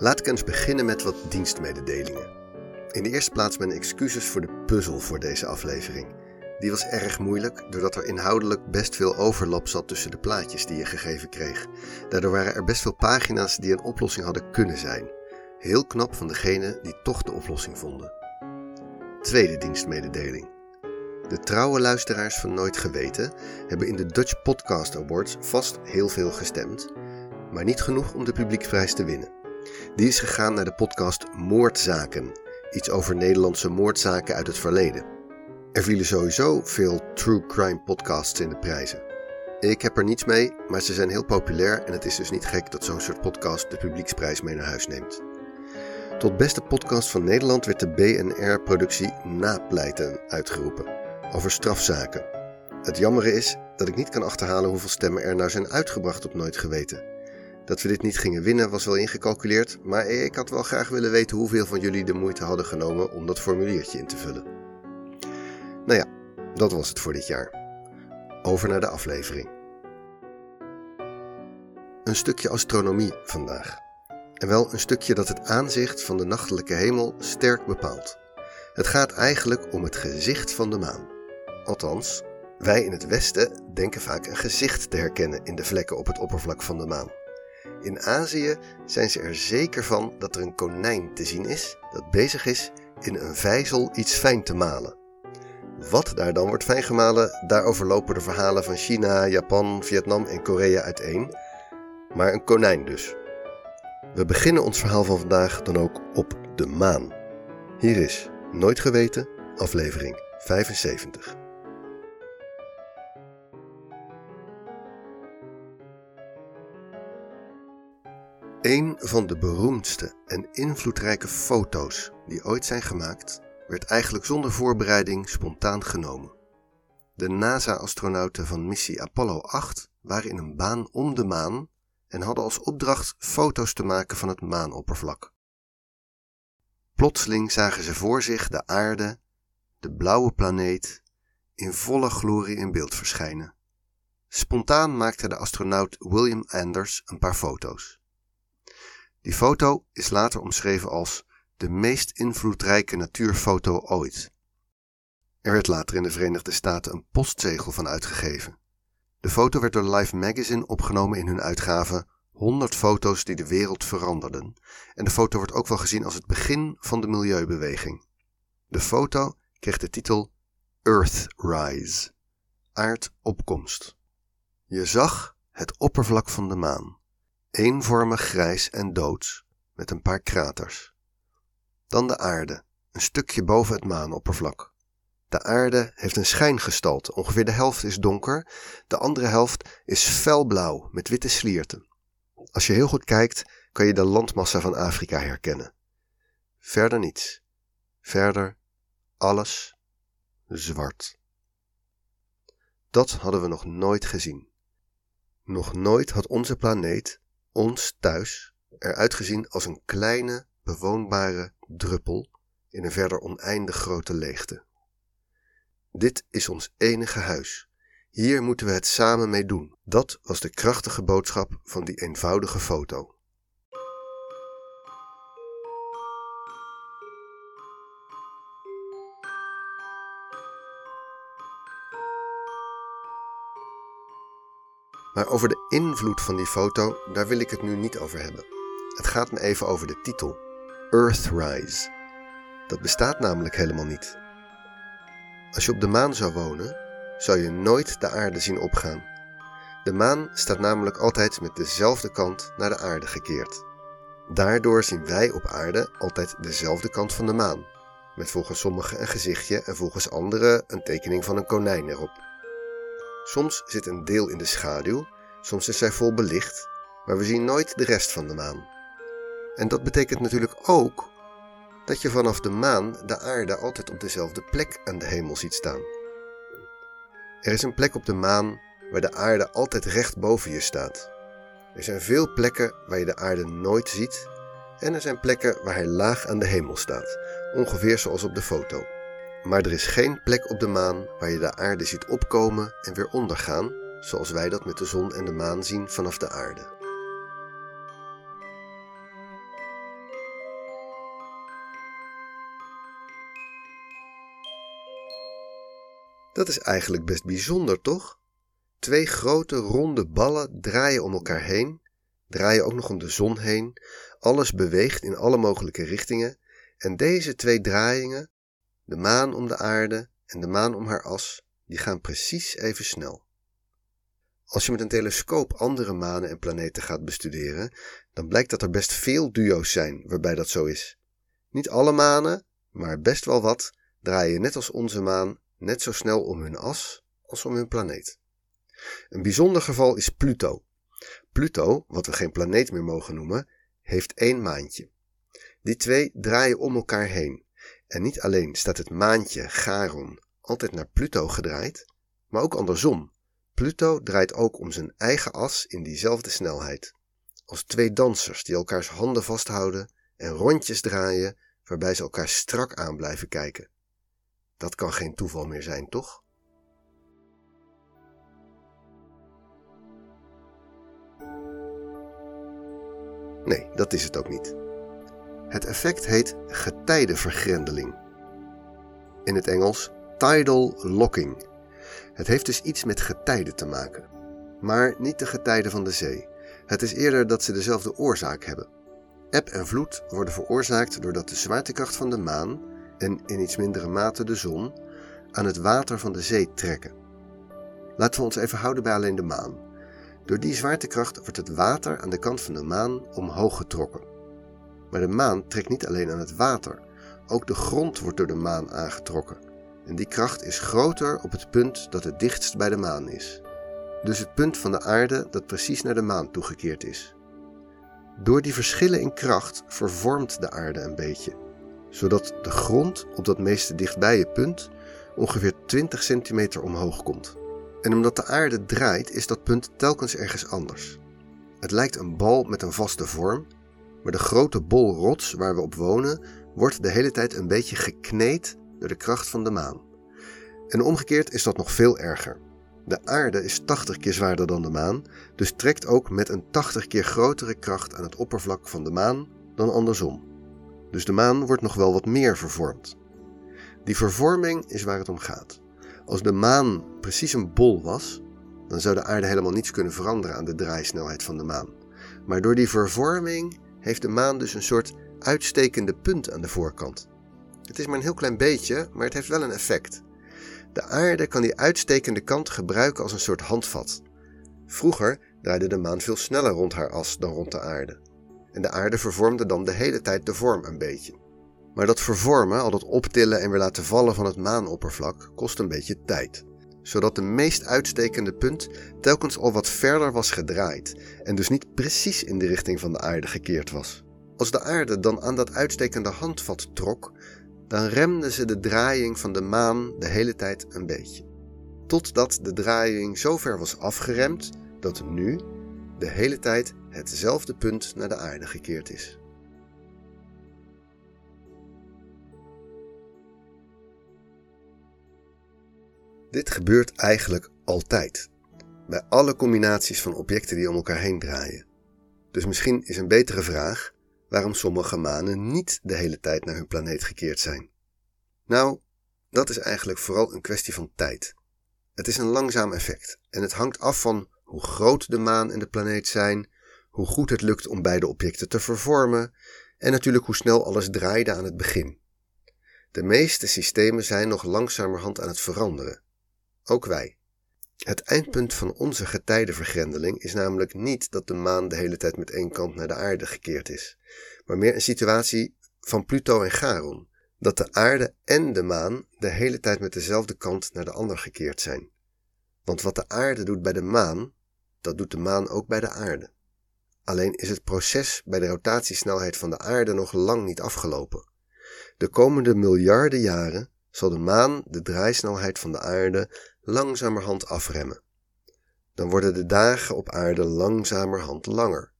Laat ik eens beginnen met wat dienstmededelingen. In de eerste plaats mijn excuses voor de puzzel voor deze aflevering. Die was erg moeilijk, doordat er inhoudelijk best veel overlap zat tussen de plaatjes die je gegeven kreeg. Daardoor waren er best veel pagina's die een oplossing hadden kunnen zijn. Heel knap van degene die toch de oplossing vonden. Tweede dienstmededeling. De trouwe luisteraars van Nooit Geweten hebben in de Dutch Podcast Awards vast heel veel gestemd, maar niet genoeg om de publieksprijs te winnen. Die is gegaan naar de podcast Moordzaken, iets over Nederlandse moordzaken uit het verleden. Er vielen sowieso veel true crime podcasts in de prijzen. Ik heb er niets mee, maar ze zijn heel populair en het is dus niet gek dat zo'n soort podcast de publieksprijs mee naar huis neemt. Tot beste podcast van Nederland werd de BNR-productie Napleiten uitgeroepen, over strafzaken. Het jammere is dat ik niet kan achterhalen hoeveel stemmen er nou zijn uitgebracht op Nooit Geweten. Dat we dit niet gingen winnen was wel ingecalculeerd, maar ik had wel graag willen weten hoeveel van jullie de moeite hadden genomen om dat formuliertje in te vullen. Nou ja, dat was het voor dit jaar. Over naar de aflevering. Een stukje astronomie vandaag. En wel een stukje dat het aanzicht van de nachtelijke hemel sterk bepaalt. Het gaat eigenlijk om het gezicht van de maan. Althans, wij in het Westen denken vaak een gezicht te herkennen in de vlekken op het oppervlak van de maan. In Azië zijn ze er zeker van dat er een konijn te zien is dat bezig is in een vijzel iets fijn te malen. Wat daar dan wordt fijn gemalen, daarover lopen de verhalen van China, Japan, Vietnam en Korea uiteen. Maar een konijn dus. We beginnen ons verhaal van vandaag dan ook op de maan. Hier is Nooit Geweten, aflevering 75. Een van de beroemdste en invloedrijke foto's die ooit zijn gemaakt, werd eigenlijk zonder voorbereiding spontaan genomen. De NASA-astronauten van missie Apollo 8 waren in een baan om de maan en hadden als opdracht foto's te maken van het maanoppervlak. Plotseling zagen ze voor zich de aarde, de blauwe planeet, in volle glorie in beeld verschijnen. Spontaan maakte de astronaut William Anders een paar foto's. Die foto is later omschreven als de meest invloedrijke natuurfoto ooit. Er werd later in de Verenigde Staten een postzegel van uitgegeven. De foto werd door Life Magazine opgenomen in hun uitgave 100 foto's die de wereld veranderden. En de foto wordt ook wel gezien als het begin van de milieubeweging. De foto kreeg de titel Earthrise, aardopkomst. Je zag het oppervlak van de maan eenvormig grijs en doods, met een paar kraters. Dan de aarde, een stukje boven het maanoppervlak. De aarde heeft een schijngestalte, ongeveer de helft is donker, de andere helft is felblauw met witte slierten. Als je heel goed kijkt, kan je de landmassa van Afrika herkennen. Verder niets. Verder alles zwart. Dat hadden we nog nooit gezien. Nog nooit had onze planeet ons thuis eruit gezien als een kleine, bewoonbare druppel in een verder oneindig grote leegte. Dit is ons enige huis. Hier moeten we het samen mee doen. Dat was de krachtige boodschap van die eenvoudige foto. Maar over de invloed van die foto, daar wil ik het nu niet over hebben. Het gaat me even over de titel: Earthrise. Dat bestaat namelijk helemaal niet. Als je op de maan zou wonen, zou je nooit de aarde zien opgaan. De maan staat namelijk altijd met dezelfde kant naar de aarde gekeerd. Daardoor zien wij op aarde altijd dezelfde kant van de maan, met volgens sommigen een gezichtje en volgens anderen een tekening van een konijn erop. Soms zit een deel in de schaduw, soms is zij vol belicht, maar we zien nooit de rest van de maan. En dat betekent natuurlijk ook dat je vanaf de maan de aarde altijd op dezelfde plek aan de hemel ziet staan. Er is een plek op de maan waar de aarde altijd recht boven je staat. Er zijn veel plekken waar je de aarde nooit ziet en er zijn plekken waar hij laag aan de hemel staat, ongeveer zoals op de foto. Maar er is geen plek op de maan waar je de aarde ziet opkomen en weer ondergaan, zoals wij dat met de zon en de maan zien vanaf de aarde. Dat is eigenlijk best bijzonder, toch? Twee grote ronde ballen draaien om elkaar heen, draaien ook nog om de zon heen, alles beweegt in alle mogelijke richtingen en deze twee draaiingen de maan om de aarde en de maan om haar as, die gaan precies even snel. Als je met een telescoop andere manen en planeten gaat bestuderen, dan blijkt dat er best veel duo's zijn waarbij dat zo is. Niet alle manen, maar best wel wat, draaien net als onze maan net zo snel om hun as als om hun planeet. Een bijzonder geval is Pluto. Pluto, wat we geen planeet meer mogen noemen, heeft één maantje. Die twee draaien om elkaar heen. En niet alleen staat het maantje Charon altijd naar Pluto gedraaid, maar ook andersom. Pluto draait ook om zijn eigen as in diezelfde snelheid. Als twee dansers die elkaars handen vasthouden en rondjes draaien waarbij ze elkaar strak aan blijven kijken. Dat kan geen toeval meer zijn, toch? Nee, dat is het ook niet. Het effect heet getijdenvergrendeling. In het Engels tidal locking. Het heeft dus iets met getijden te maken. Maar niet de getijden van de zee. Het is eerder dat ze dezelfde oorzaak hebben. Eb en vloed worden veroorzaakt doordat de zwaartekracht van de maan en in iets mindere mate de zon aan het water van de zee trekken. Laten we ons even houden bij alleen de maan. Door die zwaartekracht wordt het water aan de kant van de maan omhoog getrokken. Maar de maan trekt niet alleen aan het water, ook de grond wordt door de maan aangetrokken. En die kracht is groter op het punt dat het dichtst bij de maan is. Dus het punt van de aarde dat precies naar de maan toegekeerd is. Door die verschillen in kracht vervormt de aarde een beetje, zodat de grond op dat meeste dichtbije punt ongeveer 20 centimeter omhoog komt. En omdat de aarde draait, is dat punt telkens ergens anders. Het lijkt een bal met een vaste vorm, maar de grote bol rots waar we op wonen wordt de hele tijd een beetje gekneed door de kracht van de maan. En omgekeerd is dat nog veel erger. De aarde is 80 keer zwaarder dan de maan, dus trekt ook met een 80 keer grotere kracht aan het oppervlak van de maan dan andersom. Dus de maan wordt nog wel wat meer vervormd. Die vervorming is waar het om gaat. Als de maan precies een bol was, dan zou de aarde helemaal niets kunnen veranderen aan de draaisnelheid van de maan. Maar door die vervorming heeft de maan dus een soort uitstekende punt aan de voorkant. Het is maar een heel klein beetje, maar het heeft wel een effect. De aarde kan die uitstekende kant gebruiken als een soort handvat. Vroeger draaide de maan veel sneller rond haar as dan rond de aarde. En de aarde vervormde dan de hele tijd de vorm een beetje. Maar dat vervormen, al dat optillen en weer laten vallen van het maanoppervlak, kost een beetje tijd. Zodat de meest uitstekende punt telkens al wat verder was gedraaid en dus niet precies in de richting van de aarde gekeerd was. Als de aarde dan aan dat uitstekende handvat trok, dan remde ze de draaiing van de maan de hele tijd een beetje. Totdat de draaiing zo ver was afgeremd dat nu de hele tijd hetzelfde punt naar de aarde gekeerd is. Dit gebeurt eigenlijk altijd, bij alle combinaties van objecten die om elkaar heen draaien. Dus misschien is een betere vraag waarom sommige manen niet de hele tijd naar hun planeet gekeerd zijn. Nou, dat is eigenlijk vooral een kwestie van tijd. Het is een langzaam effect en het hangt af van hoe groot de maan en de planeet zijn, hoe goed het lukt om beide objecten te vervormen en natuurlijk hoe snel alles draaide aan het begin. De meeste systemen zijn nog langzamerhand aan het veranderen. Ook wij. Het eindpunt van onze getijdenvergrendeling is namelijk niet dat de maan de hele tijd met één kant naar de aarde gekeerd is, maar meer een situatie van Pluto en Charon, dat de aarde en de maan de hele tijd met dezelfde kant naar de ander gekeerd zijn. Want wat de aarde doet bij de maan, dat doet de maan ook bij de aarde. Alleen is het proces bij de rotatiesnelheid van de aarde nog lang niet afgelopen. De komende miljarden jaren zal de maan de draaisnelheid van de aarde langzamerhand afremmen. Dan worden de dagen op aarde langzamerhand langer.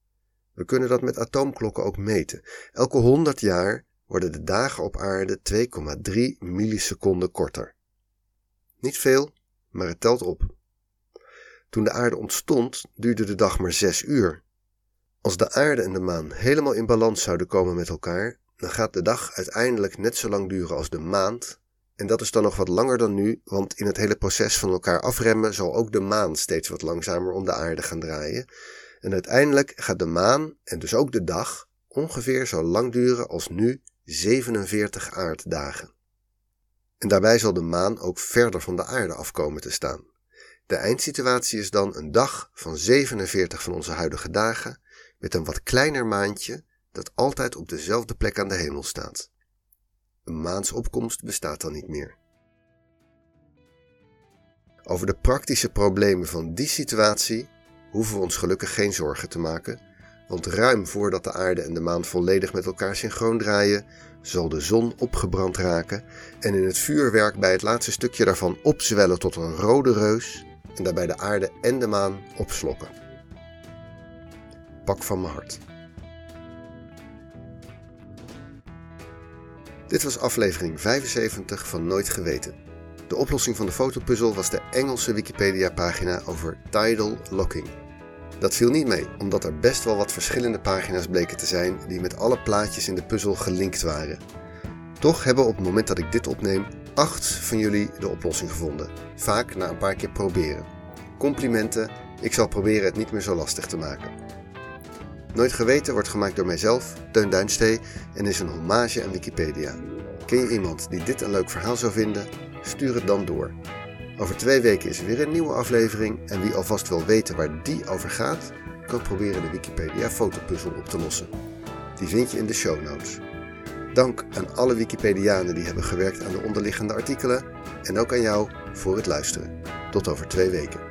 We kunnen dat met atoomklokken ook meten. Elke 100 jaar worden de dagen op aarde 2,3 milliseconden korter. Niet veel, maar het telt op. Toen de aarde ontstond, duurde de dag maar 6 uur. Als de aarde en de maan helemaal in balans zouden komen met elkaar, dan gaat de dag uiteindelijk net zo lang duren als de maand En dat is dan nog wat langer dan nu, want in het hele proces van elkaar afremmen zal ook de maan steeds wat langzamer om de aarde gaan draaien. En uiteindelijk gaat de maan, en dus ook de dag, ongeveer zo lang duren als nu 47 aarddagen. En daarbij zal de maan ook verder van de aarde afkomen te staan. De eindsituatie is dan een dag van 47 van onze huidige dagen, met een wat kleiner maantje dat altijd op dezelfde plek aan de hemel staat. Een maansopkomst bestaat dan niet meer. Over de praktische problemen van die situatie hoeven we ons gelukkig geen zorgen te maken, want ruim voordat de aarde en de maan volledig met elkaar synchroon draaien, zal de zon opgebrand raken en in het vuurwerk bij het laatste stukje daarvan opzwellen tot een rode reus en daarbij de aarde en de maan opslokken. Pak van mijn hart. Dit was aflevering 75 van Nooit Geweten. De oplossing van de fotopuzzel was de Engelse Wikipedia-pagina over tidal locking. Dat viel niet mee, omdat er best wel wat verschillende pagina's bleken te zijn die met alle plaatjes in de puzzel gelinkt waren. Toch hebben op het moment dat ik dit opneem, acht van jullie de oplossing gevonden. Vaak na een paar keer proberen. Complimenten, ik zal proberen het niet meer zo lastig te maken. Nooit Geweten wordt gemaakt door mijzelf, Teun Duinstee, en is een hommage aan Wikipedia. Ken je iemand die dit een leuk verhaal zou vinden? Stuur het dan door. Over twee weken is er weer een nieuwe aflevering en wie alvast wil weten waar die over gaat, kan proberen de Wikipedia fotopuzzel op te lossen. Die vind je in de show notes. Dank aan alle Wikipedianen die hebben gewerkt aan de onderliggende artikelen en ook aan jou voor het luisteren. Tot over twee weken.